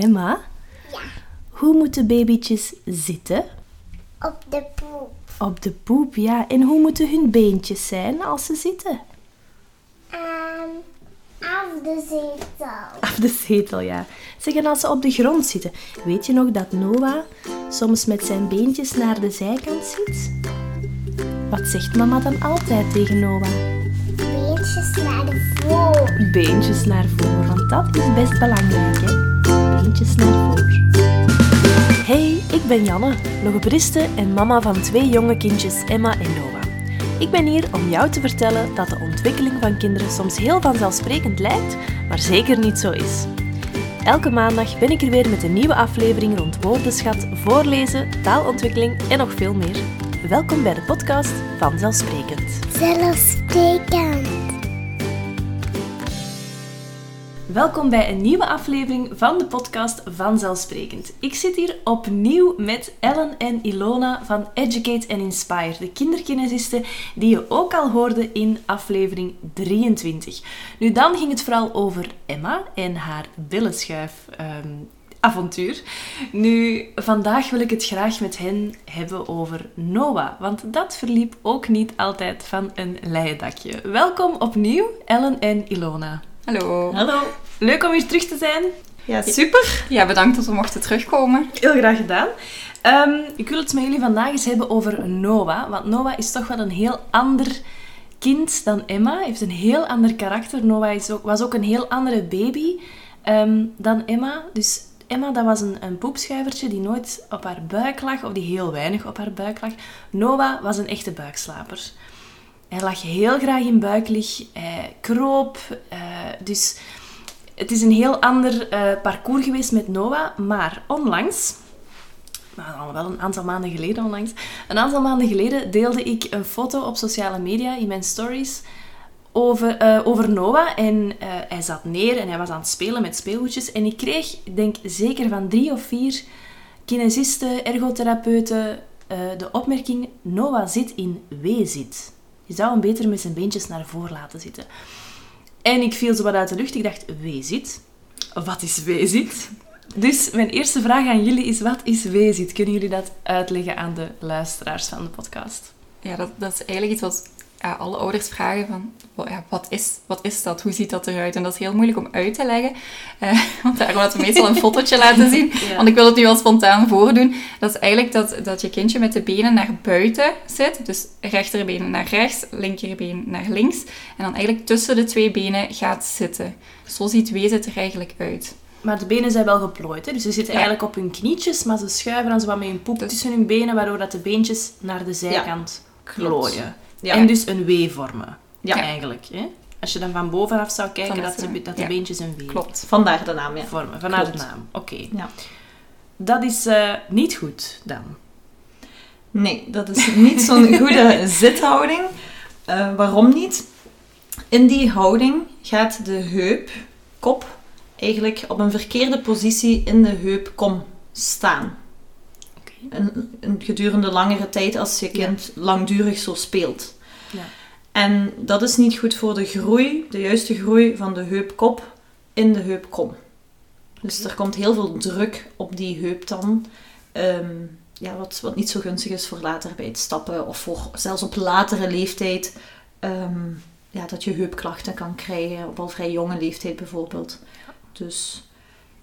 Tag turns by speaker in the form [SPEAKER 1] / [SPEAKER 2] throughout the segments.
[SPEAKER 1] Emma,
[SPEAKER 2] Ja,
[SPEAKER 1] hoe moeten babytjes zitten?
[SPEAKER 2] op de poep.
[SPEAKER 1] Op de poep, ja. En hoe moeten hun beentjes zijn als ze zitten?
[SPEAKER 2] Ehm, af de zetel.
[SPEAKER 1] Af de zetel, ja. Zeg, en als ze op de grond zitten. Weet je nog dat Noah soms met zijn beentjes naar de zijkant zit? Wat zegt mama dan altijd tegen Noah?
[SPEAKER 2] Beentjes naar voor.
[SPEAKER 1] Beentjes naar voren, want dat is best belangrijk, hè? Hey, ik ben Janne, logopediste en mama van twee jonge kindjes, Emma en Noah. Ik ben hier om jou te vertellen dat de ontwikkeling van kinderen soms heel vanzelfsprekend lijkt, maar zeker niet zo is. Elke maandag ben ik er weer met een nieuwe aflevering rond woordenschat, voorlezen, taalontwikkeling en nog veel meer. Welkom bij de podcast Vanzelfsprekend.
[SPEAKER 2] Zelfsprekend.
[SPEAKER 1] Welkom bij een nieuwe aflevering van de podcast Vanzelfsprekend. Ik zit hier opnieuw met Ellen en Ilona van Educate and Inspire, de kinderkinesisten die je ook al hoorde in aflevering 23. Nu, dan ging het vooral over Emma en haar billenschuif. ehm, avontuur. Nu, vandaag wil ik het graag met hen hebben over Noah, want dat verliep ook niet altijd van een leien dakje. Welkom opnieuw, Ellen en Ilona.
[SPEAKER 3] Hallo.
[SPEAKER 1] Hallo. Leuk om hier terug te zijn.
[SPEAKER 3] Ja, super. Ja, bedankt dat we mochten terugkomen.
[SPEAKER 1] Heel graag gedaan. Ehm, ik wil het met jullie vandaag eens hebben over Noah. Want Noah is toch wel een heel ander kind dan Emma. Hij heeft een heel ander karakter. Noah is ook, was ook een heel andere baby ehm, dan Emma. Dus Emma dat was een, een poepschuivertje die nooit op haar buik lag, of die heel weinig op haar buik lag. Noah was een echte buikslaper. Hij lag heel graag in buiklig, hij kroop. eh, dus het is een heel ander eh, parcours geweest met Noah. Maar onlangs, maar wel een aantal maanden geleden onlangs, een aantal maanden geleden deelde ik een foto op sociale media in mijn stories over, eh, over Noah. En hij zat neer en hij was aan het spelen met speelgoedjes. En ik kreeg, denk zeker van drie of vier kinesisten, ergotherapeuten, de opmerking: Noah zit in W-zit. Je zou hem beter met zijn beentjes naar voren laten zitten. En ik viel zo wat uit de lucht. Ik dacht, W-zit? Wat is W-zit? Dus mijn eerste vraag aan jullie is, wat is W-zit? Kunnen jullie dat uitleggen aan de luisteraars van de podcast?
[SPEAKER 3] Ja, dat, dat is eigenlijk iets wat ja, alle ouders vragen van, ja, wat, is, wat is dat? Hoe ziet dat eruit? En dat is heel moeilijk om uit te leggen. Eh, want daarom laten we meestal een fotootje laten zien.
[SPEAKER 1] Ja.
[SPEAKER 3] Want ik wil het nu wel spontaan voordoen. Dat is eigenlijk dat, dat je kindje met de benen naar buiten zit. Dus rechterbeen naar rechts, linkerbeen naar links. En dan eigenlijk tussen de twee benen gaat zitten. Zo ziet wezen er eigenlijk uit.
[SPEAKER 1] Maar de benen zijn wel geplooid, hè? dus ze zitten
[SPEAKER 3] Ja.
[SPEAKER 1] eigenlijk op hun knietjes, maar ze schuiven dan zo wat met hun poep
[SPEAKER 3] Dus-
[SPEAKER 1] tussen hun benen, waardoor dat de beentjes naar de zijkant plooien.
[SPEAKER 4] Ja.
[SPEAKER 1] En dus een W vormen,
[SPEAKER 4] Ja.
[SPEAKER 1] eigenlijk. Hè? Als je dan van bovenaf zou kijken, dat, de, dat de beentjes een W
[SPEAKER 3] Klopt.
[SPEAKER 4] Vandaar de naam, ja.
[SPEAKER 1] vormen,
[SPEAKER 4] Klopt.
[SPEAKER 1] de naam. Oké.
[SPEAKER 4] Ja.
[SPEAKER 1] Dat is eh, niet goed, dan.
[SPEAKER 4] Nee, dat is niet zo'n goede zithouding. Eh, waarom niet? In die houding gaat de heup, kop, eigenlijk op een verkeerde positie in de heupkom staan. Een, een gedurende langere tijd als je
[SPEAKER 1] Ja.
[SPEAKER 4] kind langdurig zo speelt.
[SPEAKER 1] Ja.
[SPEAKER 4] En dat is niet goed voor de groei, de juiste groei van de heupkop in de heupkom. Dus er komt heel veel druk op die heup dan. Ehm, ja, wat, wat niet zo gunstig is voor later bij het stappen of voor zelfs op latere leeftijd. ehm, ja, dat je heupklachten kan krijgen, op al vrij jonge leeftijd bijvoorbeeld. Dus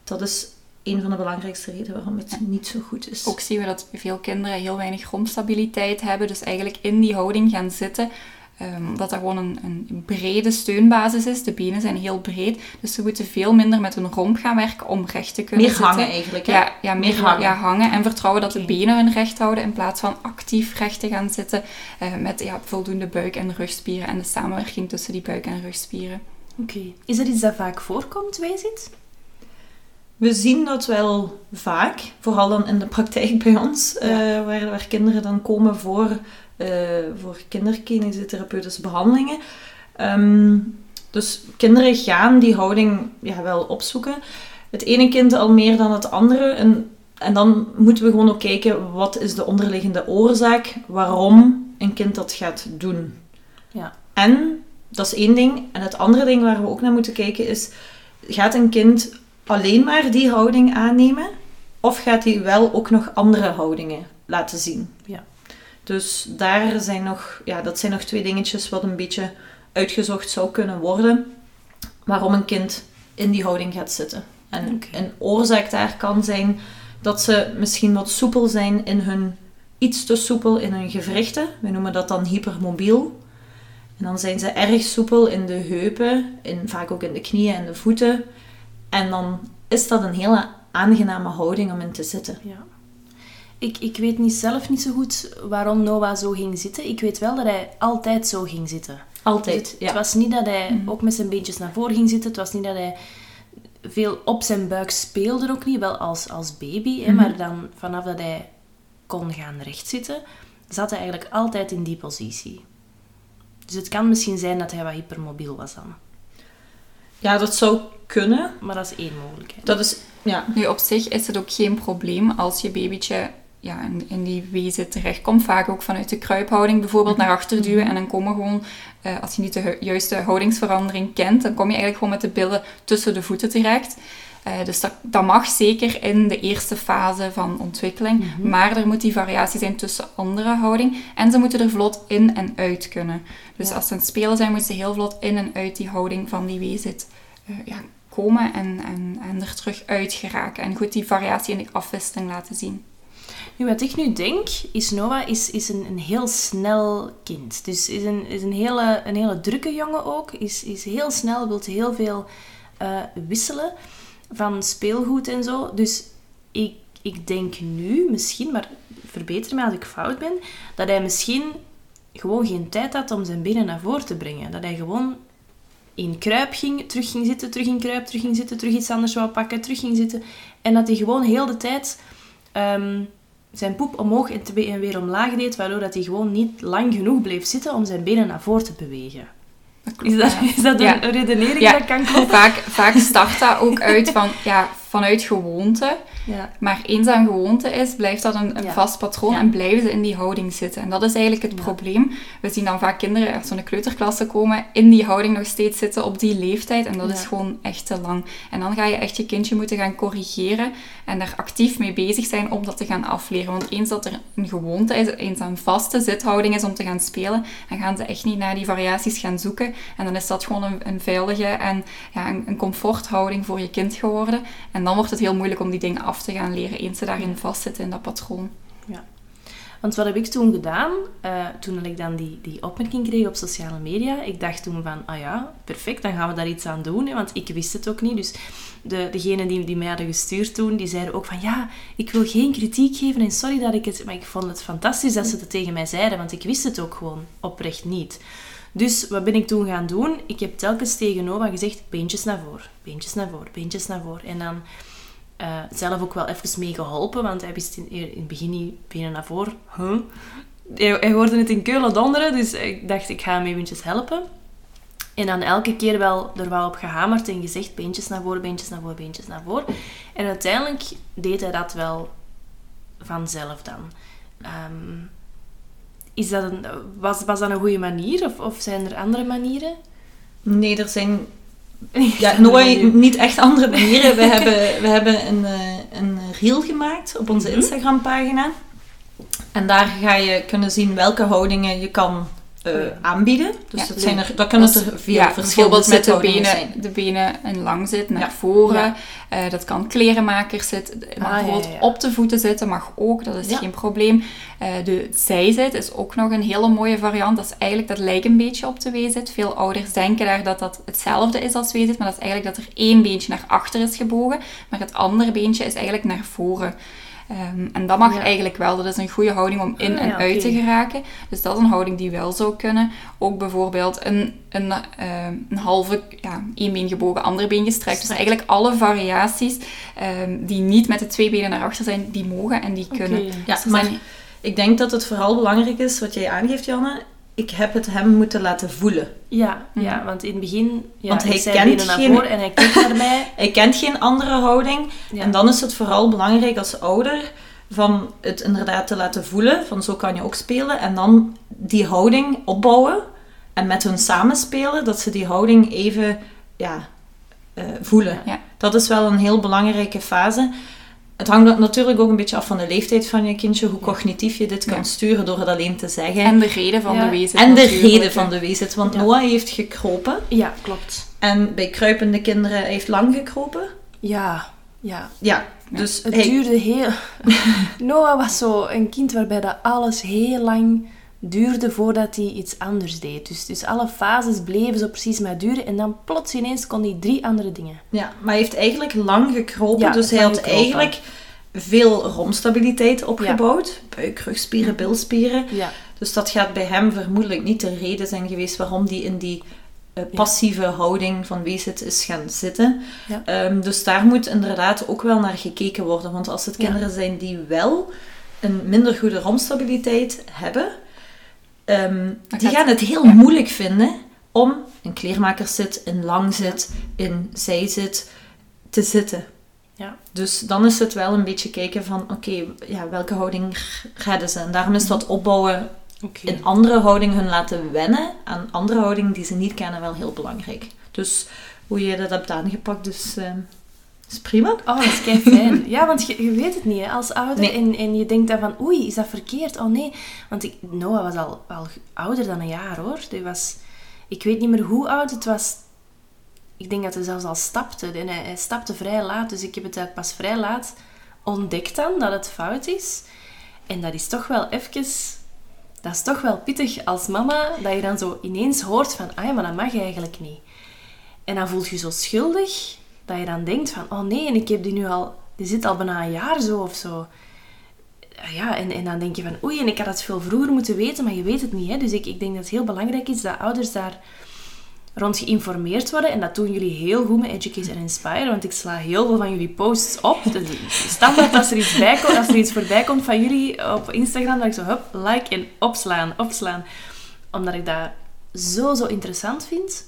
[SPEAKER 4] dat is een van de belangrijkste redenen waarom het niet zo goed is.
[SPEAKER 3] Ook zien we dat veel kinderen heel weinig grondstabiliteit hebben. Dus eigenlijk in die houding gaan zitten. ehm, dat dat gewoon een, een brede steunbasis is. De benen zijn heel breed. Dus ze moeten veel minder met hun romp gaan werken om recht te kunnen
[SPEAKER 4] Meer
[SPEAKER 3] zitten.
[SPEAKER 4] hangen eigenlijk. Hè?
[SPEAKER 3] Ja, ja, meer
[SPEAKER 4] Meer
[SPEAKER 3] hangen. Ja, hangen. En vertrouwen dat de benen hun recht houden in plaats van actief recht te gaan zitten. eh, met ja, voldoende buik- en rugspieren en de samenwerking tussen die buik- en rugspieren.
[SPEAKER 1] Oké. Is dat iets dat vaak voorkomt, W-zit?
[SPEAKER 4] We zien dat wel vaak, vooral dan in de praktijk bij ons, eh, waar, waar kinderen dan komen voor, eh voor behandelingen. Ehm, dus kinderen gaan die houding ja, wel opzoeken. Het ene kind al meer dan het andere. En, en dan moeten we gewoon ook kijken, wat is de onderliggende oorzaak, waarom een kind dat gaat doen.
[SPEAKER 1] Ja.
[SPEAKER 4] En, dat is één ding. En het andere ding waar we ook naar moeten kijken is, gaat een kind alleen maar die houding aannemen? Of gaat hij wel ook nog andere houdingen laten zien?
[SPEAKER 1] Ja.
[SPEAKER 4] Dus daar zijn nog, ja, dat zijn nog twee dingetjes wat een beetje uitgezocht zou kunnen worden. Waarom een kind in die houding gaat zitten. En een oorzaak daar kan zijn dat ze misschien wat soepel zijn in hun, iets te soepel in hun gewrichten. We noemen dat dan hypermobiel. En dan zijn ze erg soepel in de heupen, in, vaak ook in de knieën en de voeten. En dan is dat een hele aangename houding om in te zitten.
[SPEAKER 1] Ja. Ik, ik weet niet zelf niet zo goed waarom Noah zo ging zitten. Ik weet wel dat hij altijd zo ging zitten.
[SPEAKER 4] Altijd,
[SPEAKER 1] Dus het,
[SPEAKER 4] ja.
[SPEAKER 1] het was niet dat hij ook met zijn beentjes naar voren ging zitten. Het was niet dat hij veel op zijn buik speelde ook niet. Wel als, als baby, hè, maar dan vanaf dat hij kon gaan rechtzitten, zat hij eigenlijk altijd in die positie. Dus het kan misschien zijn dat hij wat hypermobiel was dan.
[SPEAKER 4] Ja, dat zou kunnen.
[SPEAKER 1] Maar dat is één mogelijkheid.
[SPEAKER 4] Dat is, ja,
[SPEAKER 3] Nu, op zich is het ook geen probleem als je babytje ja, in, in die wezen terechtkomt. Vaak ook vanuit de kruiphouding bijvoorbeeld naar achter duwen. En dan komen gewoon, eh, als je niet de hu- juiste houdingsverandering kent, dan kom je eigenlijk gewoon met de billen tussen de voeten terecht. Eh, dus dat, dat mag zeker in de eerste fase van ontwikkeling. Maar er moet die variatie zijn tussen andere houding. En ze moeten er vlot in en uit kunnen. Dus
[SPEAKER 1] Ja.
[SPEAKER 3] als ze aan het spelen zijn, moeten ze heel vlot in en uit die houding van die weezit eh, ja, komen en, en, en er terug uit geraken. En goed die variatie in de afwisseling laten zien.
[SPEAKER 1] Nu, wat ik nu denk, is Noah is, is een, een heel snel kind. Dus is een, is een, hele, een hele drukke jongen ook. Is, is heel snel, wil heel veel eh, wisselen van speelgoed en zo. Dus ik, ik denk nu, misschien, maar verbeter me als ik fout ben, dat hij misschien gewoon geen tijd had om zijn benen naar voren te brengen. Dat hij gewoon in kruip ging, terug ging zitten, terug in kruip, terug ging zitten, terug iets anders wou pakken, terug ging zitten. En dat hij gewoon heel de tijd ehm, zijn poep omhoog en, weer omlaag deed, waardoor dat hij gewoon niet lang genoeg bleef zitten om zijn benen naar voren te bewegen.
[SPEAKER 3] Klopt,
[SPEAKER 1] Is dat,
[SPEAKER 3] ja.
[SPEAKER 1] is dat een
[SPEAKER 3] Ja.
[SPEAKER 1] redenering
[SPEAKER 3] Ja.
[SPEAKER 1] dat kan kloppen?
[SPEAKER 3] Vaak, vaak start dat ook uit van, ja, vanuit gewoonte.
[SPEAKER 1] Ja.
[SPEAKER 3] Maar eens dat een gewoonte is, blijft dat een, een
[SPEAKER 1] Ja.
[SPEAKER 3] vast patroon
[SPEAKER 1] Ja.
[SPEAKER 3] en blijven ze in die houding zitten. En dat is eigenlijk het probleem. We zien dan vaak kinderen uit zo'n kleuterklasse komen, in die houding nog steeds zitten op die leeftijd. En dat is gewoon echt te lang. En dan ga je echt je kindje moeten gaan corrigeren en daar actief mee bezig zijn om dat te gaan afleren. Want eens dat er een gewoonte is, eens dat een vaste zithouding is om te gaan spelen, dan gaan ze echt niet naar die variaties gaan zoeken. En dan is dat gewoon een, een veilige en ja, een, een comforthouding voor je kind geworden. En dan wordt het heel moeilijk om die dingen af te gaan leren, eens ze daarin vastzitten in dat patroon.
[SPEAKER 1] Want wat heb ik toen gedaan? Eh, toen ik dan die, die opmerking kreeg op sociale media, ik dacht toen van, ah ja, perfect, dan gaan we daar iets aan doen. Hè, want ik wist het ook niet. Dus de, degenen die, die mij hadden gestuurd toen, die zeiden ook van, ja, ik wil geen kritiek geven en sorry dat ik het... Maar ik vond het fantastisch dat ze het tegen mij zeiden, want ik wist het ook gewoon oprecht niet. Dus wat ben ik toen gaan doen? Ik heb telkens tegen Noah gezegd, beentjes naar voren, beentjes naar voren, beentjes naar voren. En dan eh, zelf ook wel even mee geholpen, want hij wist in, in het begin niet benen naar voren. Huh? Hij, hij hoorde het in Keulen donderen, dus ik dacht, ik ga hem eventjes helpen. En dan elke keer wel er wel op gehamerd en gezegd, beentjes naar voren, beentjes naar voren, beentjes naar voren. En uiteindelijk deed hij dat wel vanzelf dan. Ehm, is dat een, was, was dat een goede manier, of, of zijn er andere manieren?
[SPEAKER 4] Nee, er zijn ja, nooit, niet echt andere manieren. We hebben, we hebben een, eh, een reel gemaakt op onze
[SPEAKER 1] Mhm.
[SPEAKER 4] Instagram-pagina. En daar ga je kunnen zien welke houdingen je kan eh, aanbieden. Dus
[SPEAKER 3] Ja,
[SPEAKER 4] dat, zijn er, dat kunnen
[SPEAKER 3] Dat is-
[SPEAKER 4] er veel
[SPEAKER 3] ja,
[SPEAKER 4] verschillende
[SPEAKER 3] bijvoorbeeld met de benen,
[SPEAKER 4] zijn.
[SPEAKER 3] de benen een lang zit naar
[SPEAKER 4] Ja.
[SPEAKER 3] voren. Eh, dat kan klerenmakers zitten. Het mag
[SPEAKER 1] Ah,
[SPEAKER 3] bijvoorbeeld op de voeten zitten, mag ook. Dat is geen probleem. Eh, de zijzit is ook nog een hele mooie variant. Dat is eigenlijk, dat lijkt een beetje op de W-zit. Veel ouders denken daar dat dat hetzelfde is als W-zit. Maar dat is eigenlijk dat er één beentje naar achter is gebogen. Maar het andere beentje is eigenlijk naar voren. Ehm, en dat mag
[SPEAKER 1] Ja.
[SPEAKER 3] eigenlijk wel. Dat is een goede houding om in
[SPEAKER 1] Ah,
[SPEAKER 3] en
[SPEAKER 1] ja,
[SPEAKER 3] uit te geraken. Dus dat is een houding die wel zou kunnen. Ook bijvoorbeeld een, een, ehm, een halve, ja, één been gebogen, ander been gestrekt. Dus eigenlijk alle variaties ehm, die niet met de twee benen naar achter zijn, die mogen en die kunnen.
[SPEAKER 4] Ja,
[SPEAKER 3] Dus
[SPEAKER 4] maar
[SPEAKER 3] zijn-
[SPEAKER 4] ik denk dat het vooral belangrijk is, wat jij aangeeft, Janne. Ik heb het hem moeten laten voelen.
[SPEAKER 1] Ja, ja,
[SPEAKER 3] Mhm.
[SPEAKER 1] want in het begin... Ja,
[SPEAKER 4] Want hij kent
[SPEAKER 1] naar
[SPEAKER 4] geen-
[SPEAKER 1] voren en hij naar mij.
[SPEAKER 4] Hij kent geen andere houding.
[SPEAKER 1] Ja.
[SPEAKER 4] En dan is het vooral belangrijk als ouder van het inderdaad te laten voelen. Van zo kan je ook spelen. En dan die houding opbouwen. En met hun samenspelen, dat ze die houding even ja, eh, voelen.
[SPEAKER 3] Ja.
[SPEAKER 4] dat is wel een heel belangrijke fase. Het hangt natuurlijk ook een beetje af van de leeftijd van je kindje, hoe cognitief je dit kan
[SPEAKER 3] Ja.
[SPEAKER 4] sturen door het alleen te zeggen.
[SPEAKER 3] En de reden van
[SPEAKER 1] Ja.
[SPEAKER 3] de wezen.
[SPEAKER 4] En de reden van de wezen. Want
[SPEAKER 1] Ja.
[SPEAKER 4] Noah heeft gekropen.
[SPEAKER 1] Ja, klopt.
[SPEAKER 4] En bij kruipende kinderen hij heeft lang gekropen.
[SPEAKER 1] Ja, ja.
[SPEAKER 4] Ja,
[SPEAKER 3] Ja.
[SPEAKER 4] dus
[SPEAKER 1] Het
[SPEAKER 4] hij-
[SPEAKER 1] duurde heel... Noah was zo een kind waarbij dat alles heel lang duurde voordat hij iets anders deed. Dus, dus alle fases bleven zo precies maar duren. En dan plots ineens kon hij drie andere dingen.
[SPEAKER 4] Ja, maar hij heeft eigenlijk lang gekropen.
[SPEAKER 1] Ja,
[SPEAKER 4] dus hij had
[SPEAKER 1] gekropen.
[SPEAKER 4] eigenlijk veel romstabiliteit opgebouwd. Buik, rugspieren, bilspieren.
[SPEAKER 1] Ja,
[SPEAKER 4] Dus dat gaat bij hem vermoedelijk niet de reden zijn geweest waarom hij in die eh, passieve houding van weeszit is gaan zitten.
[SPEAKER 1] Ja.
[SPEAKER 4] Ehm, dus daar moet inderdaad ook wel naar gekeken worden. Want als het
[SPEAKER 1] Ja.
[SPEAKER 4] kinderen zijn die wel een minder goede romstabiliteit hebben, ehm, die gaan het heel
[SPEAKER 3] ja.
[SPEAKER 4] moeilijk vinden om in kleermakerszit, in langzit, in zijzit te zitten.
[SPEAKER 1] Ja.
[SPEAKER 4] Dus dan is het wel een beetje kijken van, oké, ja, welke houding redden ze? En daarom is dat opbouwen
[SPEAKER 1] oké.
[SPEAKER 4] in andere houding hun laten wennen aan andere houdingen die ze niet kennen wel heel belangrijk. Dus hoe je dat hebt aangepakt, is, eh, is prima.
[SPEAKER 1] Oh, dat is kei fijn. Ja, want je, je weet het niet hè, als ouder.
[SPEAKER 4] Nee.
[SPEAKER 1] En, en je denkt dan van, oei, is dat verkeerd? Oh nee. Want ik, Noah was al, al ouder dan een jaar hoor. Die was, ik weet niet meer hoe oud het was. Ik denk dat hij zelfs al stapte. En hij, hij stapte vrij laat. Dus ik heb het pas vrij laat ontdekt dan dat het fout is. En dat is toch wel even... Dat is toch wel pittig als mama, dat je dan zo ineens hoort van, ah ja, maar dat mag eigenlijk niet. En dan voel je je zo schuldig, dat je dan denkt van, oh nee, en ik heb die nu al, die zit al bijna een jaar zo of zo. Ja, en, en dan denk je van, oei, en ik had het veel vroeger moeten weten, maar je weet het niet. Hè? Dus ik, ik denk dat het heel belangrijk is dat ouders daar rond geïnformeerd worden. En dat doen jullie heel goed met Educate and Inspire, want ik sla heel veel van jullie posts op. Dus standaard als er iets, bij komt, als er iets voorbij komt van jullie op Instagram, dat ik zo, hup, like en opslaan, opslaan. Omdat ik dat zo, zo interessant vind.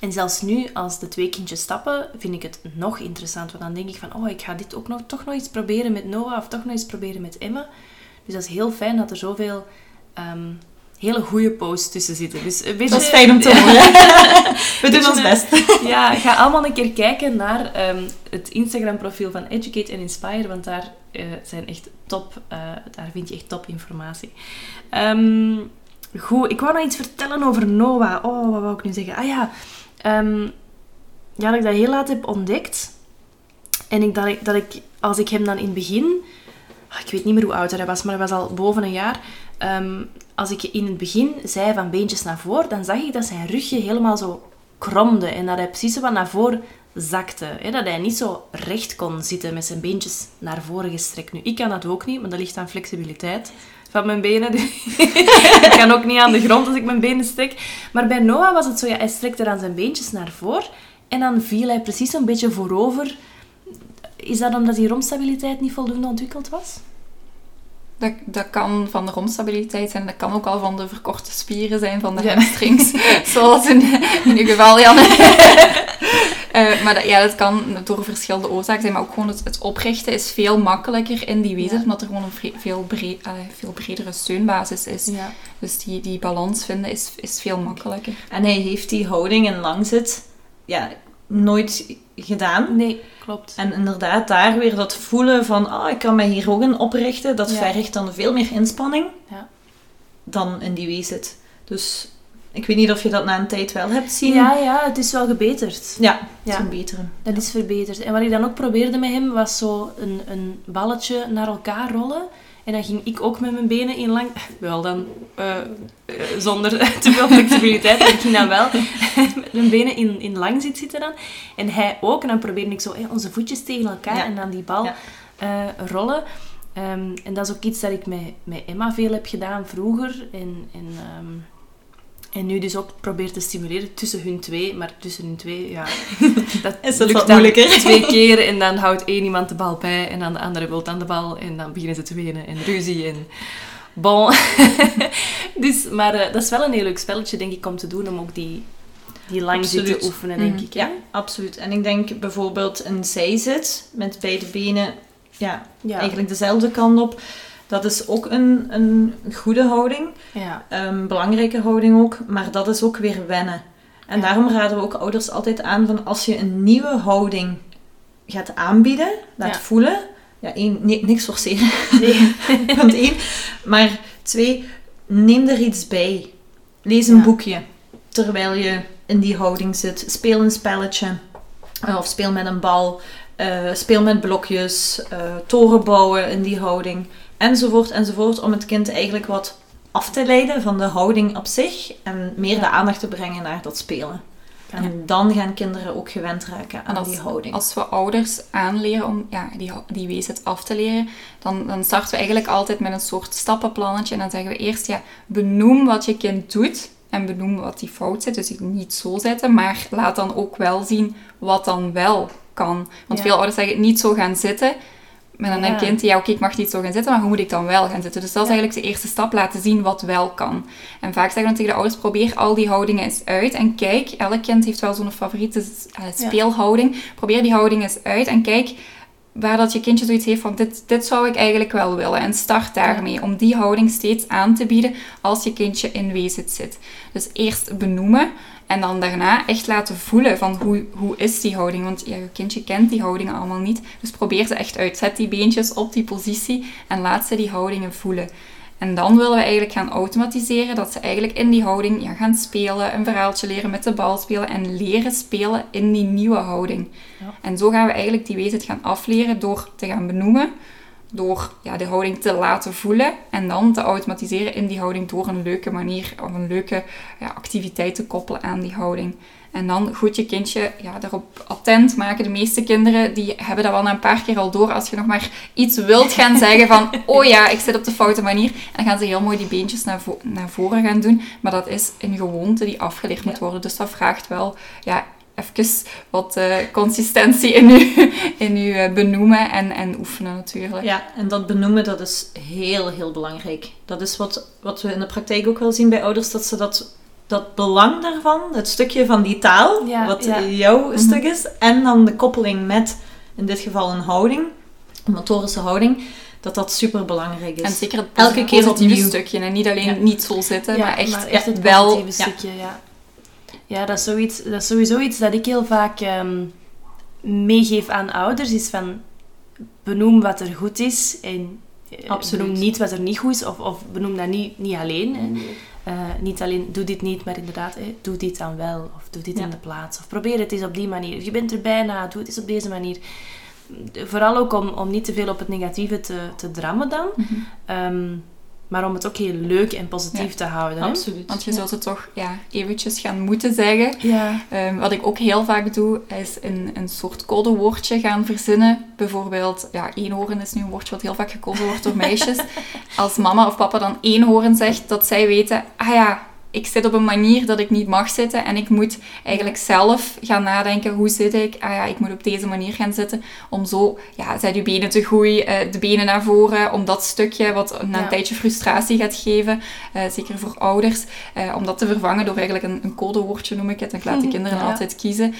[SPEAKER 1] En zelfs nu, als de twee kindjes stappen, vind ik het nog interessant. Want dan denk ik van, oh, ik ga dit ook nog, toch nog eens proberen met Noah of toch nog eens proberen met Emma. Dus dat is heel fijn dat er zoveel ehm, hele goede posts tussen zitten. Dus een beetje,
[SPEAKER 4] Dat is fijn om te horen. We doen ons best.
[SPEAKER 1] Ja, ga allemaal een keer kijken naar ehm, het Instagram-profiel van Educate and Inspire, want daar eh, zijn echt top, eh, daar vind je echt top informatie. Ehm, goed, ik wou nog iets vertellen over Noah. Oh, wat wou ik nu zeggen? Ah ja, ehm, ja, dat ik dat heel laat heb ontdekt. En ik, dat, ik, dat ik, als ik hem dan in het begin, ah, ik weet niet meer hoe oud hij was, maar hij was al boven een jaar. Ehm, als ik in het begin zei van beentjes naar voren, dan zag ik dat zijn rugje helemaal zo kromde en dat hij precies wat naar voren zakte. Dat hij niet zo recht kon zitten met zijn beentjes naar voren gestrekt. Nu, ik kan dat ook niet, maar dat ligt aan flexibiliteit van mijn benen. ik kan ook niet aan de grond als ik mijn benen strek. Maar bij Noah was het zo, ja, hij strekte dan zijn beentjes naar voren en dan viel hij precies een beetje voorover. Is dat omdat die romstabiliteit niet voldoende ontwikkeld was?
[SPEAKER 3] Dat, dat kan van de romstabiliteit zijn. Dat kan ook al van de verkorte spieren zijn van de
[SPEAKER 1] Ja.
[SPEAKER 3] hamstrings. Zoals in, in uw geval, Janne. Eh, maar dat, ja, dat kan door verschillende oorzaken zijn. Maar ook gewoon het, het oprichten is veel makkelijker in die wezen.
[SPEAKER 1] Ja.
[SPEAKER 3] Omdat er gewoon een veel, veel bredere steunbasis is.
[SPEAKER 1] Ja.
[SPEAKER 3] Dus die, die balans vinden is, is veel makkelijker.
[SPEAKER 4] En hij heeft die houding in langzit ja, nooit gedaan.
[SPEAKER 1] Nee, klopt.
[SPEAKER 4] En inderdaad, daar weer dat voelen van, ah, ik kan mij hier ook in oprichten, dat
[SPEAKER 1] Ja.
[SPEAKER 4] vergt dan veel meer inspanning
[SPEAKER 1] Ja.
[SPEAKER 4] dan in die weezit. Dus ik weet niet of je dat na een tijd wel hebt zien.
[SPEAKER 1] Ja, ja, het is wel gebeterd.
[SPEAKER 4] Ja, het is
[SPEAKER 1] Ja.
[SPEAKER 4] betere.
[SPEAKER 1] Dat is verbeterd. En wat ik dan ook probeerde met hem, was zo een, een balletje naar elkaar rollen. En dan ging ik ook met mijn benen in lang... Wel dan eh, eh, zonder te veel flexibiliteit, maar ik ging dan wel met mijn benen in, in lang zit zitten dan. En hij ook. En dan probeerde ik zo onze voetjes tegen elkaar
[SPEAKER 4] Ja.
[SPEAKER 1] en dan die bal
[SPEAKER 4] Ja.
[SPEAKER 1] eh, rollen. Ehm, en dat is ook iets dat ik met, met Emma veel heb gedaan vroeger. En, en, ehm, en nu dus ook probeer te stimuleren tussen hun twee. Maar tussen hun twee, ja... Dat
[SPEAKER 4] Is
[SPEAKER 1] lukt
[SPEAKER 4] wat moeilijker?
[SPEAKER 1] twee keer en dan houdt één iemand de bal bij en dan de andere wil dan de bal en dan beginnen ze te wenen en ruzie en bon. dus, maar eh, dat is wel een heel leuk spelletje denk ik om te doen om ook die, die lang zitten oefenen denk
[SPEAKER 3] Mhm.
[SPEAKER 1] ik. hè?
[SPEAKER 4] Ja, absoluut. En ik denk bijvoorbeeld een zijzit met beide benen ja,
[SPEAKER 1] ja.
[SPEAKER 4] eigenlijk dezelfde kant op. Dat is ook een, een goede houding.
[SPEAKER 1] Ja.
[SPEAKER 4] Een belangrijke houding ook. Maar dat is ook weer wennen. En
[SPEAKER 1] Ja.
[SPEAKER 4] daarom raden we ook ouders altijd aan van als je een nieuwe houding gaat aanbieden, laat
[SPEAKER 1] Ja.
[SPEAKER 4] voelen. Ja, één, nee, niks forceren.
[SPEAKER 1] Nee.
[SPEAKER 4] Punt één. Maar twee, neem er iets bij. Lees een boekje terwijl je in die houding zit. Speel een spelletje. Eh, Of speel met een bal. Eh, speel met blokjes. eh, toren bouwen in die houding. Enzovoort, enzovoort. Om het kind eigenlijk wat af te leiden van de houding op zich. En meer de aandacht te brengen naar dat spelen. En dan gaan kinderen ook gewend raken aan
[SPEAKER 3] als,
[SPEAKER 4] die houding.
[SPEAKER 3] als we ouders aanleren om ja, die, die weesheid af te leren, dan, dan starten we eigenlijk altijd met een soort stappenplannetje. En dan zeggen we eerst, ja, benoem wat je kind doet en benoem wat die fout zit. Dus niet zo zetten, maar laat dan ook wel zien wat dan wel kan. Want
[SPEAKER 1] Ja.
[SPEAKER 3] veel ouders zeggen, niet zo gaan zitten. Maar dan
[SPEAKER 1] Ja.
[SPEAKER 3] een kind, ja oké, ik mag niet zo gaan zitten, maar hoe moet ik dan wel gaan zitten? Dus dat is
[SPEAKER 1] Ja.
[SPEAKER 3] eigenlijk de eerste stap, laten zien wat wel kan. En vaak zeggen we dan tegen de ouders, probeer al die houdingen eens uit en kijk, elk kind heeft wel zo'n favoriete eh, speelhouding. Probeer die houding eens uit en kijk waar dat je kindje zoiets heeft van, dit, dit zou ik eigenlijk wel willen. En start daarmee, om die houding steeds aan te bieden als je kindje in wezen zit. Dus eerst benoemen en dan daarna echt laten voelen van hoe, hoe is die houding. Want ja, je kindje kent die houdingen allemaal niet. Dus probeer ze echt uit. Zet die beentjes op die positie en laat ze die houdingen voelen. En dan willen we eigenlijk gaan automatiseren dat ze eigenlijk in die houding ja, gaan spelen, een verhaaltje leren met de bal spelen en leren spelen in die nieuwe houding.
[SPEAKER 1] Ja.
[SPEAKER 3] En zo gaan we eigenlijk die wezen gaan afleren door te gaan benoemen, door ja, de houding te laten voelen en dan te automatiseren in die houding door een leuke manier of een leuke ja, activiteit te koppelen aan die houding. En dan goed je kindje ja, erop attent maken. De meeste kinderen die hebben dat wel na een paar keer al door. Als je nog maar iets wilt gaan zeggen van... Oh ja, ik zit op de foute manier. En dan gaan ze heel mooi die beentjes naar, vo- naar voren gaan doen. Maar dat is een gewoonte die afgeleerd moet worden. Dus dat vraagt wel ja, even wat eh, consistentie in je, in eh, benoemen en, en oefenen natuurlijk.
[SPEAKER 4] Ja, en dat benoemen, dat is heel, heel belangrijk. Dat is wat, wat we in de praktijk ook wel zien bij ouders, dat ze dat, dat belang daarvan, het stukje van die taal,
[SPEAKER 1] Ja,
[SPEAKER 4] wat
[SPEAKER 1] ja.
[SPEAKER 4] jouw stuk is, en dan de koppeling met, in dit geval een houding, een motorische houding, dat dat super belangrijk is.
[SPEAKER 3] En zeker het
[SPEAKER 4] Elke keer opnieuw.
[SPEAKER 3] stukje. En niet alleen
[SPEAKER 4] Ja.
[SPEAKER 3] niet zo zitten, maar echt,
[SPEAKER 1] maar echt het
[SPEAKER 3] wel... Ja,
[SPEAKER 1] stukje, ja. Ja, dat is, zoiets, dat is sowieso iets dat ik heel vaak ehm, meegeef aan ouders, is van benoem wat er goed is en
[SPEAKER 4] Absoluut.
[SPEAKER 1] benoem niet wat er niet goed is, of, of benoem dat niet, niet alleen. Hè. Eh, niet alleen doe dit niet, maar inderdaad, hè, doe dit dan wel, of doe dit
[SPEAKER 4] Ja.
[SPEAKER 1] in de plaats, of probeer het eens op die manier. Je bent er bijna, doe het eens op deze manier. Vooral ook om, om niet te veel op het negatieve te, te drammen dan,
[SPEAKER 3] Mhm.
[SPEAKER 1] Ehm, maar om het ook heel leuk en positief
[SPEAKER 3] Ja,
[SPEAKER 1] te houden. Hè.
[SPEAKER 4] Absoluut.
[SPEAKER 3] Want je zult het toch ja, eventjes gaan moeten zeggen.
[SPEAKER 1] Ja.
[SPEAKER 3] Ehm, wat ik ook heel vaak doe, is een, een soort codewoordje gaan verzinnen. Bijvoorbeeld, ja, eenhoorn is nu een woordje wat heel vaak gekozen wordt door meisjes. Als mama of papa dan eenhoorn zegt, dat zij weten, ah ja, ik zit op een manier dat ik niet mag zitten. En ik moet eigenlijk zelf gaan nadenken, hoe zit ik? Ah ja, ik moet op deze manier gaan zitten. Om zo, ja, je benen te groeien, eh, de benen naar voren. Om dat stukje, wat na een
[SPEAKER 1] Ja.
[SPEAKER 3] tijdje frustratie gaat geven, eh, zeker voor ouders, eh, om dat te vervangen door eigenlijk een, een codewoordje, noem ik het. Ik laat de kinderen
[SPEAKER 1] Ja.
[SPEAKER 3] altijd kiezen.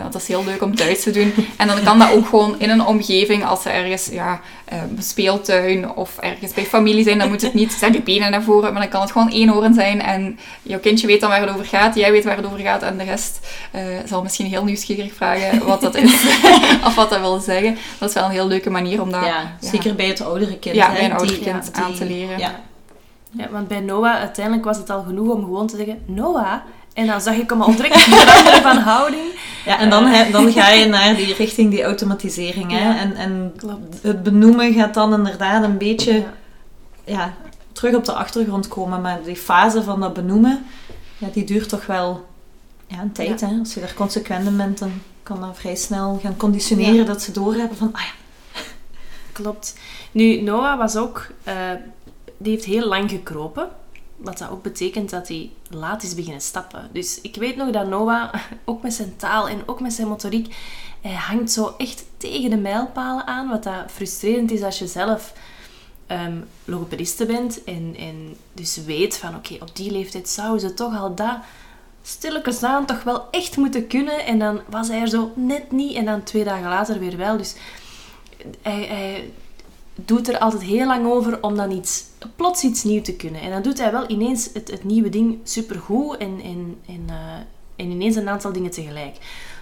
[SPEAKER 3] Want dat is heel leuk om thuis te doen. En dan kan dat ook gewoon in een omgeving, als ze ergens, ja, een speeltuin of ergens bij familie zijn, dan moet het niet, zet je benen naar voren, maar dan kan het gewoon eenhoorn zijn. En jouw kindje weet dan waar het over gaat, jij weet waar het over gaat en de rest eh, zal misschien heel nieuwsgierig vragen wat dat is of wat dat wil zeggen. Dat is wel een heel leuke manier om dat
[SPEAKER 4] ja, zeker bij het oudere kind.
[SPEAKER 3] Ja,
[SPEAKER 4] hè,
[SPEAKER 3] bij een ouder kind
[SPEAKER 4] die-
[SPEAKER 3] aan te leren.
[SPEAKER 4] Ja,
[SPEAKER 1] want bij Noah, uiteindelijk was het al genoeg om gewoon te zeggen, Noah. En dan zag ik hem al direct veranderen van houding.
[SPEAKER 4] Ja, en dan, hè, dan ga je naar die richting die automatisering. Hè?
[SPEAKER 1] Ja.
[SPEAKER 4] En, en
[SPEAKER 1] Klopt.
[SPEAKER 4] het benoemen gaat dan inderdaad een beetje
[SPEAKER 1] Ja.
[SPEAKER 4] ja, terug op de achtergrond komen. Maar die fase van dat benoemen, ja, die duurt toch wel ja, een tijd.
[SPEAKER 1] Ja.
[SPEAKER 4] Hè? Als je daar consequent in bent, dan kan dat vrij snel gaan conditioneren
[SPEAKER 1] Ja.
[SPEAKER 4] dat ze doorhebben van, ah ja,
[SPEAKER 1] Klopt. Nu, Noah was ook... eh, die heeft heel lang gekropen. Wat dat ook betekent dat hij laat is beginnen stappen. Dus ik weet nog dat Noah, ook met zijn taal en ook met zijn motoriek, hij hangt zo echt tegen de mijlpalen aan. Wat dat frustrerend is als je zelf ehm logopediste bent en, en dus weet van oké, op die leeftijd zou ze toch al dat stilletjes aan toch wel echt moeten kunnen. En dan was hij er zo net niet en dan twee dagen later weer wel. Dus hij, hij doet er altijd heel lang over om dan iets, plots iets nieuws te kunnen. En dan doet hij wel ineens het, het nieuwe ding supergoed en, en, en, eh, en ineens een aantal dingen tegelijk.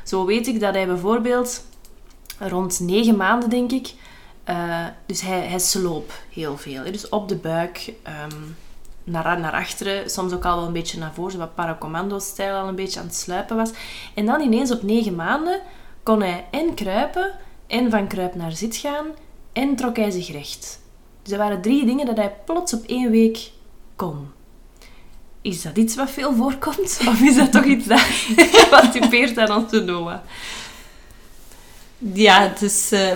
[SPEAKER 1] Zo weet ik dat hij bijvoorbeeld rond negen maanden, denk ik. Eh, dus hij, hij sloop heel veel. Dus op de buik, ehm, naar, naar achteren, soms ook al wel een beetje naar voren, zo wat paracommando-stijl al een beetje aan het sluipen was. En dan ineens op negen maanden kon hij en kruipen, en van kruip naar zit gaan, en trok hij zich recht. Dus dat waren drie dingen dat hij plots op één week kon. Is dat iets wat veel voorkomt? Of is dat toch iets dat wat typeert aan onze Noah?
[SPEAKER 4] Ja, het is... eh,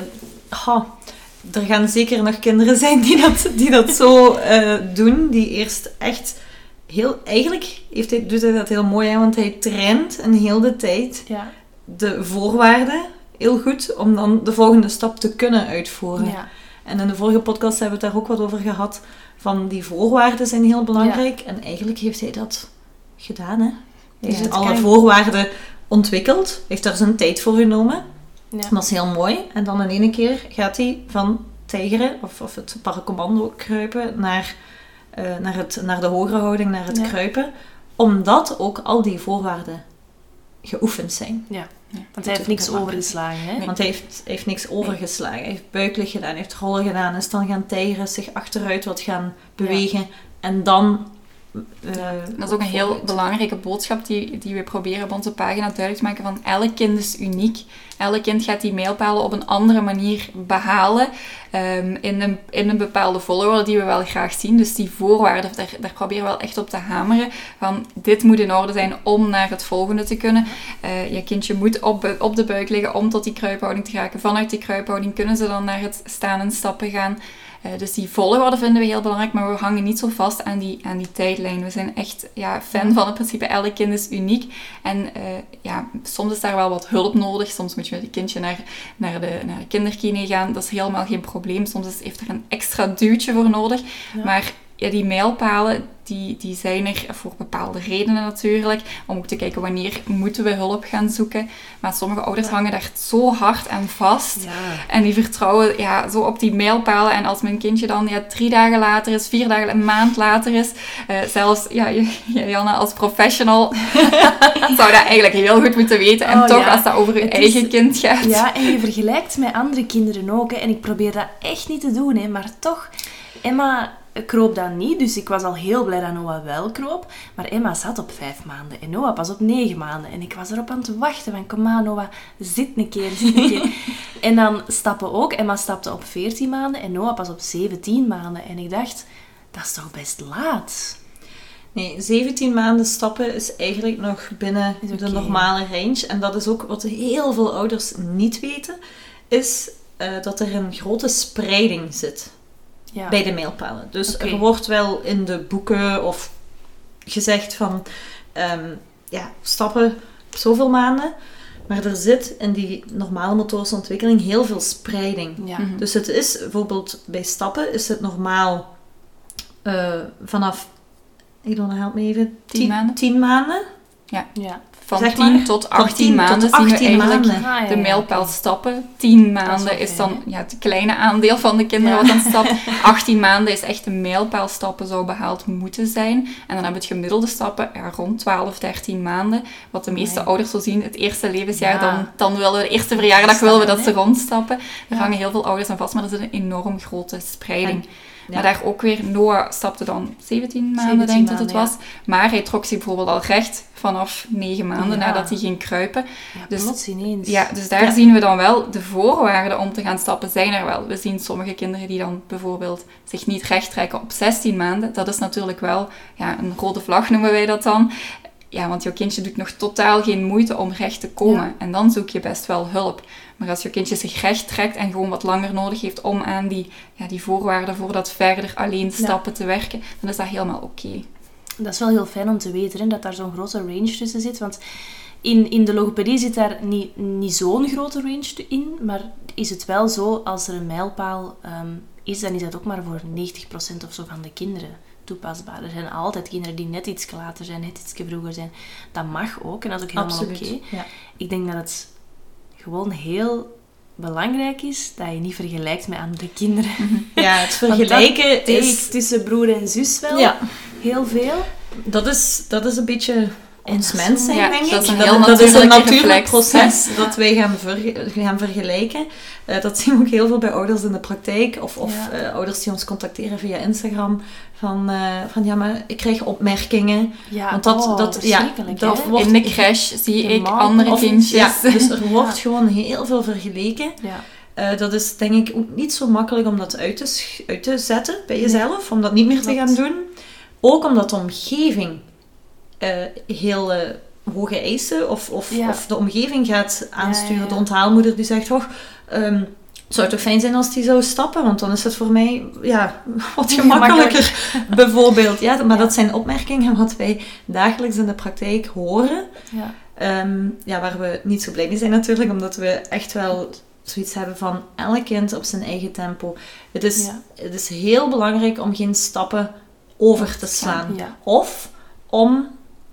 [SPEAKER 4] er gaan zeker nog kinderen zijn die dat, die dat zo eh, doen. Die eerst echt heel... Eigenlijk heeft hij, doet hij dat heel mooi, hè, want hij traint een heel de tijd
[SPEAKER 1] Ja.
[SPEAKER 4] de voorwaarden heel goed om dan de volgende stap te kunnen uitvoeren.
[SPEAKER 1] ja.
[SPEAKER 4] En in de vorige podcast hebben we het daar ook wat over gehad. Van die voorwaarden zijn heel belangrijk. En eigenlijk heeft hij dat gedaan. Hè? Hij heeft alle voorwaarden ontwikkeld. Heeft daar zijn tijd voor genomen.
[SPEAKER 1] Ja.
[SPEAKER 4] Dat is heel mooi. En dan in één keer gaat hij van tijgeren of, of het paracommando kruipen naar, eh, naar, het, naar de hogere houding, naar het
[SPEAKER 1] Ja.
[SPEAKER 4] kruipen. Omdat ook al die voorwaarden geoefend zijn.
[SPEAKER 1] Ja. Want hij heeft niks overgeslagen, hè?
[SPEAKER 4] Want hij heeft, heeft niks overgeslagen. Hij heeft buiklig gedaan, hij heeft rollen gedaan, is dan gaan tijgeren, zich achteruit wat gaan bewegen. En dan... eh,
[SPEAKER 3] Dat is ook een heel belangrijke boodschap die, die we proberen op onze pagina duidelijk te maken. Van elk kind is uniek. Elk kind gaat die mijlpalen op een andere manier behalen. ehm, in, een, in een bepaalde volgorde die we wel graag zien. Dus die voorwaarden, daar, daar proberen we wel echt op te hameren. Van dit moet in orde zijn om naar het volgende te kunnen. Eh, je kindje moet op, op de buik liggen om tot die kruiphouding te raken. Vanuit die kruiphouding kunnen ze dan naar het staan en stappen gaan. Eh, dus die volgorde vinden we heel belangrijk, maar we hangen niet zo vast aan die, aan die tijdlijn. We zijn echt ja, fan van het principe, elk kind is uniek. En eh, ja, soms is daar wel wat hulp nodig. Soms moet je met je kindje naar, naar, de, naar de kinderkine gaan. Dat is helemaal geen probleem. Soms is, heeft er een extra duwtje voor nodig.
[SPEAKER 1] Ja.
[SPEAKER 3] Maar ja, die mijlpalen, die, die zijn er voor bepaalde redenen natuurlijk. Om ook te kijken wanneer moeten we hulp gaan zoeken. Maar sommige ouders hangen daar zo hard aan vast.
[SPEAKER 1] Ja.
[SPEAKER 3] En die vertrouwen ja, zo op die mijlpalen. En als mijn kindje dan ja, drie dagen later is, vier dagen, een maand later is. eh, zelfs ja, Janne als professional zou dat eigenlijk heel goed moeten weten. En
[SPEAKER 1] Oh,
[SPEAKER 3] toch,
[SPEAKER 1] ja.
[SPEAKER 3] als dat over je
[SPEAKER 1] Het is-
[SPEAKER 3] eigen kind gaat.
[SPEAKER 1] Ja, en je vergelijkt met andere kinderen ook. Hè. En ik probeer dat echt niet te doen, hè. maar toch... Emma kroop dan niet, dus ik was al heel blij dat Noah wel kroop. Maar Emma zat op vijf maanden en Noah pas op negen maanden. En ik was erop aan het wachten van, kom aan Noah, zit een keer, zit een keer. en dan stappen ook. Emma stapte op 14 maanden en Noah pas op 17 maanden. En ik dacht, dat is toch best laat?
[SPEAKER 4] Nee, 17 maanden stappen is eigenlijk nog binnen de normale range. En dat is ook wat heel veel ouders niet weten, is eh, dat er een grote spreiding zit
[SPEAKER 1] Ja.
[SPEAKER 4] bij de mijlpalen. Dus er wordt wel in de boeken of gezegd van ehm, ja, stappen op zoveel maanden. Maar er zit in die normale motorische ontwikkeling heel veel spreiding.
[SPEAKER 1] Ja.
[SPEAKER 3] Mhm.
[SPEAKER 4] Dus het is bijvoorbeeld bij stappen is het normaal eh, vanaf, ik doe help me even,
[SPEAKER 3] Tien maanden?
[SPEAKER 4] 10 maanden.
[SPEAKER 1] ja.
[SPEAKER 3] Van
[SPEAKER 4] Zeg
[SPEAKER 3] 10
[SPEAKER 4] maar,
[SPEAKER 3] tot
[SPEAKER 4] van
[SPEAKER 3] 18
[SPEAKER 4] 10 tot
[SPEAKER 3] maanden zien
[SPEAKER 4] 18
[SPEAKER 3] we eigenlijk
[SPEAKER 4] maanden.
[SPEAKER 1] Ah, ja,
[SPEAKER 3] de mijlpaal stappen. 10
[SPEAKER 1] Dat
[SPEAKER 3] maanden
[SPEAKER 1] is
[SPEAKER 3] is, dan ja, het kleine aandeel van de kinderen
[SPEAKER 1] Ja.
[SPEAKER 3] wat dan stapt. 18 maanden is echt de mijlpaal stappen zou behaald moeten zijn. En dan hebben we het gemiddelde stappen ja, rond 12, 13 maanden. Wat de meeste ouders zo zien, het eerste levensjaar,
[SPEAKER 1] Ja.
[SPEAKER 3] dan, dan willen we de eerste verjaardag willen we dat ze rondstappen. Daar
[SPEAKER 1] Ja.
[SPEAKER 3] hangen heel veel ouders aan vast, maar er zit een enorm grote spreiding.
[SPEAKER 4] En-
[SPEAKER 3] Maar daar ook weer, Noah stapte dan 17 maanden,
[SPEAKER 1] 17
[SPEAKER 3] denk ik dat het was. Maar hij trok zich bijvoorbeeld al recht vanaf 9 maanden nadat hij ging kruipen.
[SPEAKER 1] Ja,
[SPEAKER 3] Dus-
[SPEAKER 1] plots ineens.
[SPEAKER 3] Ja, dus daar zien we dan wel, de voorwaarden om te gaan stappen zijn er wel. We zien sommige kinderen die dan bijvoorbeeld zich niet recht trekken op 16 maanden. Dat is natuurlijk wel ja, een rode vlag, noemen wij dat dan. Ja, want jouw kindje doet nog totaal geen moeite om recht te komen.
[SPEAKER 1] Ja.
[SPEAKER 3] En dan zoek je best wel hulp. Maar als je kindje zich recht trekt en gewoon wat langer nodig heeft om aan die, ja, die voorwaarden voor dat verder alleen stappen te werken, dan is dat helemaal oké.
[SPEAKER 1] Dat is wel heel fijn om te weten, hè, dat daar zo'n grote range tussen zit. Want in, in de logopedie zit daar niet, niet zo'n grote range te- in. Maar is het wel zo, als er een mijlpaal ehm, is, dan is dat ook maar voor 90% of zo van de kinderen toepasbaar. Er zijn altijd kinderen die net iets later zijn, net iets vroeger zijn. Dat mag ook en dat is ook helemaal oké.
[SPEAKER 4] Ja.
[SPEAKER 1] Ik denk dat het gewoon heel belangrijk is dat je niet vergelijkt met andere kinderen.
[SPEAKER 4] ja, het vergelijken is...
[SPEAKER 1] tussen broer en zus wel
[SPEAKER 4] Ja,
[SPEAKER 1] heel veel.
[SPEAKER 4] dat is, dat is een beetje ons mens zijn,
[SPEAKER 3] Ja,
[SPEAKER 4] denk ik.
[SPEAKER 3] dat is een
[SPEAKER 4] dat,
[SPEAKER 3] heel
[SPEAKER 4] dat is een
[SPEAKER 3] natuurlijke
[SPEAKER 4] natuurlijk
[SPEAKER 3] reflex.
[SPEAKER 4] proces dat wij gaan, gaan vergelijken. Eh, dat zien we ook heel veel bij ouders in de praktijk. Of, of
[SPEAKER 1] Ja.
[SPEAKER 4] eh, ouders die ons contacteren via Instagram. Van, eh, van ja, maar ik krijg opmerkingen.
[SPEAKER 1] Ja,
[SPEAKER 4] Want dat-
[SPEAKER 1] oh,
[SPEAKER 4] dat- ja,
[SPEAKER 1] verschrikkelijk,
[SPEAKER 4] dat wordt-
[SPEAKER 3] In de crash zie
[SPEAKER 1] De
[SPEAKER 3] ik
[SPEAKER 1] man-
[SPEAKER 3] andere
[SPEAKER 4] Of-
[SPEAKER 3] kindjes.
[SPEAKER 4] Ja, dus er wordt
[SPEAKER 1] Ja.
[SPEAKER 4] gewoon heel veel vergeleken.
[SPEAKER 1] Ja.
[SPEAKER 4] Eh, dat is denk ik ook niet zo makkelijk om dat uit te, uit te zetten bij jezelf. Om dat niet meer te gaan doen. Ook omdat de omgeving eh, heel eh, hoge eisen of, of,
[SPEAKER 1] Ja.
[SPEAKER 4] of de omgeving gaat aansturen.
[SPEAKER 1] Ja, ja, ja.
[SPEAKER 4] De onthaalmoeder die zegt, oh, ehm, het zou toch fijn zijn als die zou stappen, want dan is het voor mij ja, wat gemakkelijker. bijvoorbeeld. Ja, maar dat zijn opmerkingen wat wij dagelijks in de praktijk horen.
[SPEAKER 1] Ja.
[SPEAKER 4] Ehm, ja, waar we niet zo blij mee zijn natuurlijk, omdat we echt wel zoiets hebben van elk kind op zijn eigen tempo. Het is,
[SPEAKER 1] Ja.
[SPEAKER 4] het is heel belangrijk om geen stappen over te slaan.
[SPEAKER 1] Ja.
[SPEAKER 4] Of om,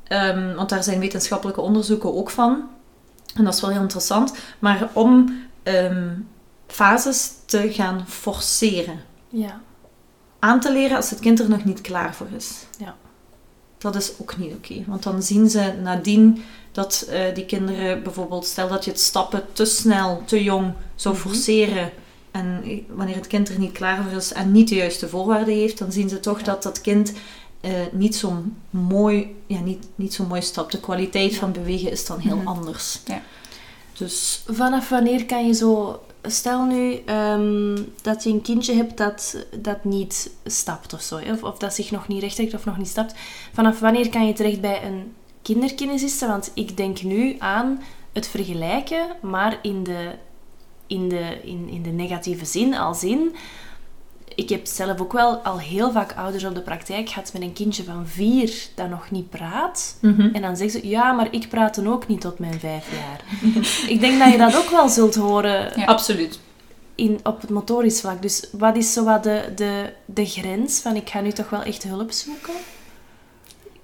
[SPEAKER 4] ehm, want daar zijn wetenschappelijke onderzoeken ook van, en dat is wel heel interessant, maar om ehm, fases te gaan forceren.
[SPEAKER 1] Ja.
[SPEAKER 4] Aan te leren als het kind er nog niet klaar voor is.
[SPEAKER 1] Ja.
[SPEAKER 4] Dat is ook niet oké. Want dan zien ze nadien dat eh, die kinderen bijvoorbeeld, stel dat je het stappen te snel, te jong zou
[SPEAKER 1] Mhm.
[SPEAKER 4] forceren. En wanneer het kind er niet klaar voor is en niet de juiste voorwaarden heeft, dan zien ze toch
[SPEAKER 1] Ja.
[SPEAKER 4] dat dat kind eh, niet zo mooi, ja, niet, niet zo mooi stapt. De kwaliteit van bewegen is dan heel
[SPEAKER 3] Mhm.
[SPEAKER 4] anders.
[SPEAKER 3] Ja.
[SPEAKER 4] Dus
[SPEAKER 1] Vanaf wanneer kan je zo... Stel nu ehm, dat je een kindje hebt dat, dat niet stapt of zo. Of, of dat zich nog niet rechttrekt of nog niet stapt. Vanaf wanneer kan je terecht bij een kinderkinesiste? Want ik denk nu aan het vergelijken, maar in de, in de, in, in de negatieve zin. Als in... Ik heb zelf ook wel al heel vaak ouders op de praktijk gehad met een kindje van vier dat nog niet praat. En dan zeggen ze, ja, maar ik praat dan ook niet tot mijn vijf jaar. ik denk dat je dat ook wel zult horen
[SPEAKER 3] Ja.
[SPEAKER 4] absoluut.
[SPEAKER 1] in, op het motorisch vlak. Dus wat is zo wat de, de, de grens van ik ga nu toch wel echt hulp zoeken?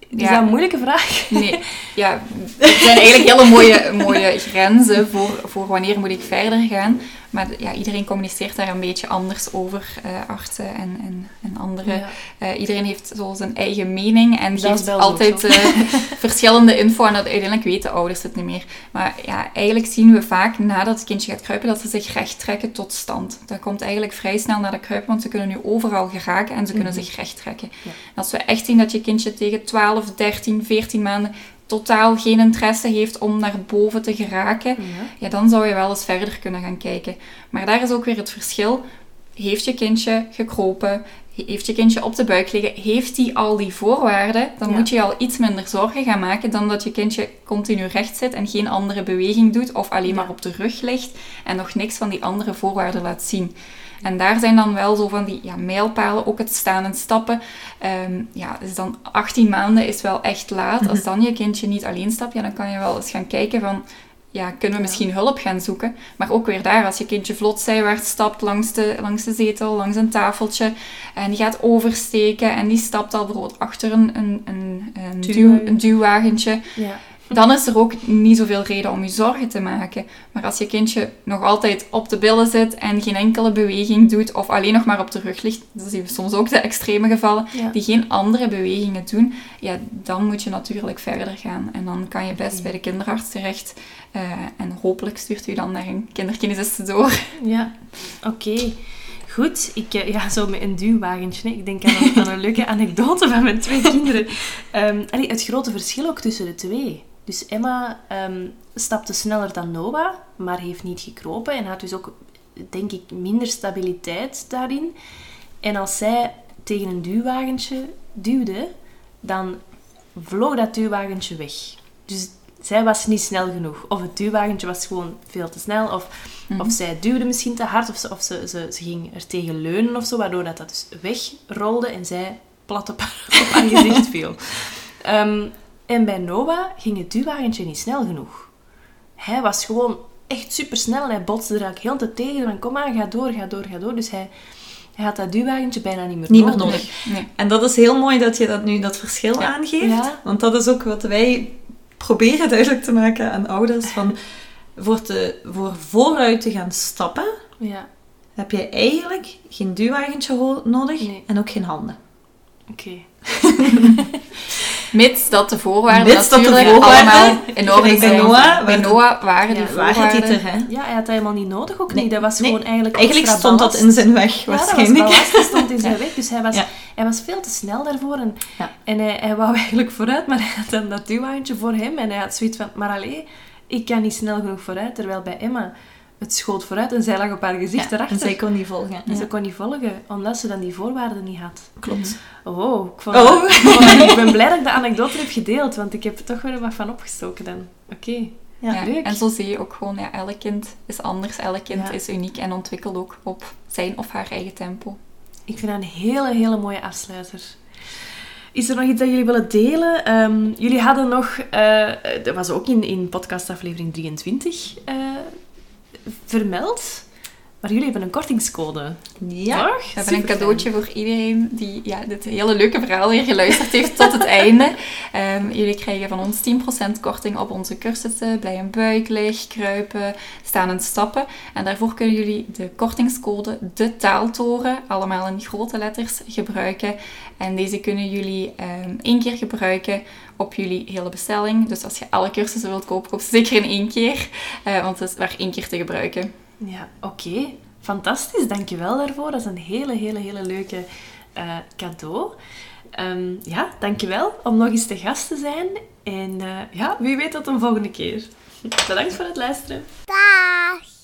[SPEAKER 1] Is
[SPEAKER 3] Ja.
[SPEAKER 1] dat een moeilijke vraag?
[SPEAKER 3] Nee, ja, het zijn eigenlijk hele mooie, mooie grenzen voor, voor wanneer moet ik verder gaan. Maar ja, iedereen communiceert daar een beetje anders over, eh, artsen en, en, en anderen.
[SPEAKER 1] Ja.
[SPEAKER 3] Eh, iedereen heeft zo zijn eigen mening en
[SPEAKER 1] Dat is
[SPEAKER 3] geeft altijd eh, verschillende info en dat uiteindelijk weten ouders het niet meer. Maar ja, eigenlijk zien we vaak nadat het kindje gaat kruipen dat ze zich recht trekken tot stand. Dat komt eigenlijk vrij snel na de kruipen, want ze kunnen nu overal geraken en ze kunnen
[SPEAKER 1] Mhm.
[SPEAKER 3] zich recht trekken.
[SPEAKER 1] Ja.
[SPEAKER 3] Als we echt zien dat je kindje tegen 12, 13, 14 maanden totaal geen interesse heeft om naar boven te geraken,
[SPEAKER 1] Ja.
[SPEAKER 3] ja, dan zou je wel eens verder kunnen gaan kijken. Maar daar is ook weer het verschil. Heeft je kindje gekropen? Heeft je kindje op de buik liggen? Heeft die al die voorwaarden? Dan
[SPEAKER 1] Ja.
[SPEAKER 3] moet je je al iets minder zorgen gaan maken dan dat je kindje continu recht zit en geen andere beweging doet of alleen
[SPEAKER 1] Ja.
[SPEAKER 3] maar op de rug ligt en nog niks van die andere voorwaarden laat zien. En daar zijn dan wel zo van die ja, mijlpalen, ook het staan en stappen. Ehm, ja, dus dan 18 maanden is wel echt laat. Als dan je kindje niet alleen stapt, ja, dan kan je wel eens gaan kijken van... Ja, kunnen we misschien hulp gaan zoeken? Maar ook weer daar, als je kindje vlot zijwaarts stapt langs de, langs de zetel, langs een tafeltje, en die gaat oversteken en die stapt al bijvoorbeeld achter een, een, een, een, duw,
[SPEAKER 1] Duwwagen.
[SPEAKER 3] een duwwagentje,
[SPEAKER 1] Ja.
[SPEAKER 3] Dan is er ook niet zoveel reden om je zorgen te maken. Maar als je kindje nog altijd op de billen zit en geen enkele beweging doet, of alleen nog maar op de rug ligt, dat zien we soms ook de extreme gevallen,
[SPEAKER 1] Ja.
[SPEAKER 3] die geen andere bewegingen doen, ja, dan moet je natuurlijk verder gaan. En dan kan je best bij de kinderarts terecht. eh, en hopelijk stuurt u dan naar een kinderkinesiste door.
[SPEAKER 1] Ja, oké. Goed, ik, eh, ja, zo met een duwwagentje. Ik denk aan een, aan een leuke anekdote van mijn twee kinderen. Allee, het grote verschil ook tussen de twee. Dus Emma ehm, stapte sneller dan Noah, maar heeft niet gekropen en had dus ook, denk ik, minder stabiliteit daarin. En als zij tegen een duwwagentje duwde, dan vloog dat duwwagentje weg. Dus zij was niet snel genoeg. Of het duwwagentje was gewoon veel te snel. Of, of zij duwde misschien te hard. Of, ze, of ze, ze, ze ging er tegen leunen of zo. Waardoor dat, dat dus wegrolde en zij plat op haar, op haar gezicht viel. Ehm, en bij Noah ging het duwwagentje niet snel genoeg. Hij was gewoon echt super snel en hij botste er eigenlijk heel tijd tegen. Van kom aan, ga door, ga door, ga door. Dus hij, hij had dat duwwagentje bijna niet meer
[SPEAKER 4] Niet meer
[SPEAKER 1] nodig.
[SPEAKER 4] nodig.
[SPEAKER 3] Nee.
[SPEAKER 4] En dat is heel mooi dat je dat nu dat verschil
[SPEAKER 3] Ja.
[SPEAKER 4] aangeeft.
[SPEAKER 1] Ja.
[SPEAKER 4] Want dat is ook wat wij proberen duidelijk te maken aan ouders. Van voor, te, voor vooruit te gaan stappen,
[SPEAKER 1] Ja,
[SPEAKER 4] heb je eigenlijk geen duwwagentje nodig
[SPEAKER 1] Nee.
[SPEAKER 4] en ook geen handen.
[SPEAKER 1] oké.
[SPEAKER 3] Mits dat de voorwaarden
[SPEAKER 4] Mits dat de voorwaarden,
[SPEAKER 3] allemaal in orde
[SPEAKER 4] gelijk bij
[SPEAKER 3] zijn.
[SPEAKER 4] Noah,
[SPEAKER 3] bij
[SPEAKER 4] waar-
[SPEAKER 3] Noah waren die
[SPEAKER 1] Ja,
[SPEAKER 4] het
[SPEAKER 3] voorwaarden...
[SPEAKER 4] er, hè?
[SPEAKER 1] Ja, hij had dat helemaal niet nodig ook
[SPEAKER 4] Nee,
[SPEAKER 1] niet. Dat was
[SPEAKER 4] nee.
[SPEAKER 1] gewoon eigenlijk
[SPEAKER 4] Eigenlijk stond dat in zijn weg,
[SPEAKER 1] Ja, dat was
[SPEAKER 4] waarschijnlijk.
[SPEAKER 1] ballast, stond in zijn weg. Dus hij was,
[SPEAKER 4] Ja.
[SPEAKER 1] hij was veel te snel daarvoor. En,
[SPEAKER 4] Ja.
[SPEAKER 1] en hij, hij wou eigenlijk vooruit, maar hij had dan dat duwhandje voor hem. En hij had zoiets van, maar allee, ik kan niet snel genoeg vooruit. Terwijl bij Emma, het schoot vooruit en zij lag op haar gezicht
[SPEAKER 4] Ja,
[SPEAKER 1] erachter.
[SPEAKER 4] en zij kon niet volgen.
[SPEAKER 1] En
[SPEAKER 4] Ja.
[SPEAKER 1] ze kon niet volgen, omdat ze dan die voorwaarden niet had.
[SPEAKER 4] Klopt.
[SPEAKER 1] Oh, ik, vond
[SPEAKER 4] Oh.
[SPEAKER 1] ik vond- ik ben blij dat ik de anekdote heb gedeeld, want ik heb er toch weer wat van opgestoken dan. Oké.
[SPEAKER 4] Ja.
[SPEAKER 3] Ja,
[SPEAKER 1] leuk.
[SPEAKER 3] En zo zie je ook gewoon, ja, elk kind is anders. Elk kind
[SPEAKER 1] Ja.
[SPEAKER 3] is uniek en ontwikkelt ook op zijn of haar eigen tempo.
[SPEAKER 1] Ik vind dat een hele, hele mooie afsluiter. Is er nog iets dat jullie willen delen? Ehm, jullie hadden nog, eh, dat was ook in, in podcastaflevering 23 eh, vermeld, maar jullie hebben een kortingscode.
[SPEAKER 4] Ja.
[SPEAKER 1] Toch?
[SPEAKER 3] We hebben een cadeautje voor iedereen die ja, dit hele leuke verhaal weer geluisterd heeft tot het einde. Ehm, jullie krijgen van ons 10% korting op onze cursussen Blij en Buiklig, Kruipen, Staan en Stappen. En daarvoor kunnen jullie de kortingscode De Taaltoren, allemaal in grote letters, gebruiken. En deze kunnen jullie ehm, één keer gebruiken op jullie hele bestelling. Dus als je alle cursussen wilt kopen, koop ze zeker in één keer. eh, want het is maar één keer te gebruiken.
[SPEAKER 1] Ja, oké. Fantastisch, dankjewel daarvoor. Dat is een hele, hele, hele leuke eh, cadeau. Ehm, ja, dankjewel om nog eens te gast te zijn. En eh, ja, wie weet tot een volgende keer. Bedankt voor het luisteren.
[SPEAKER 2] Dag.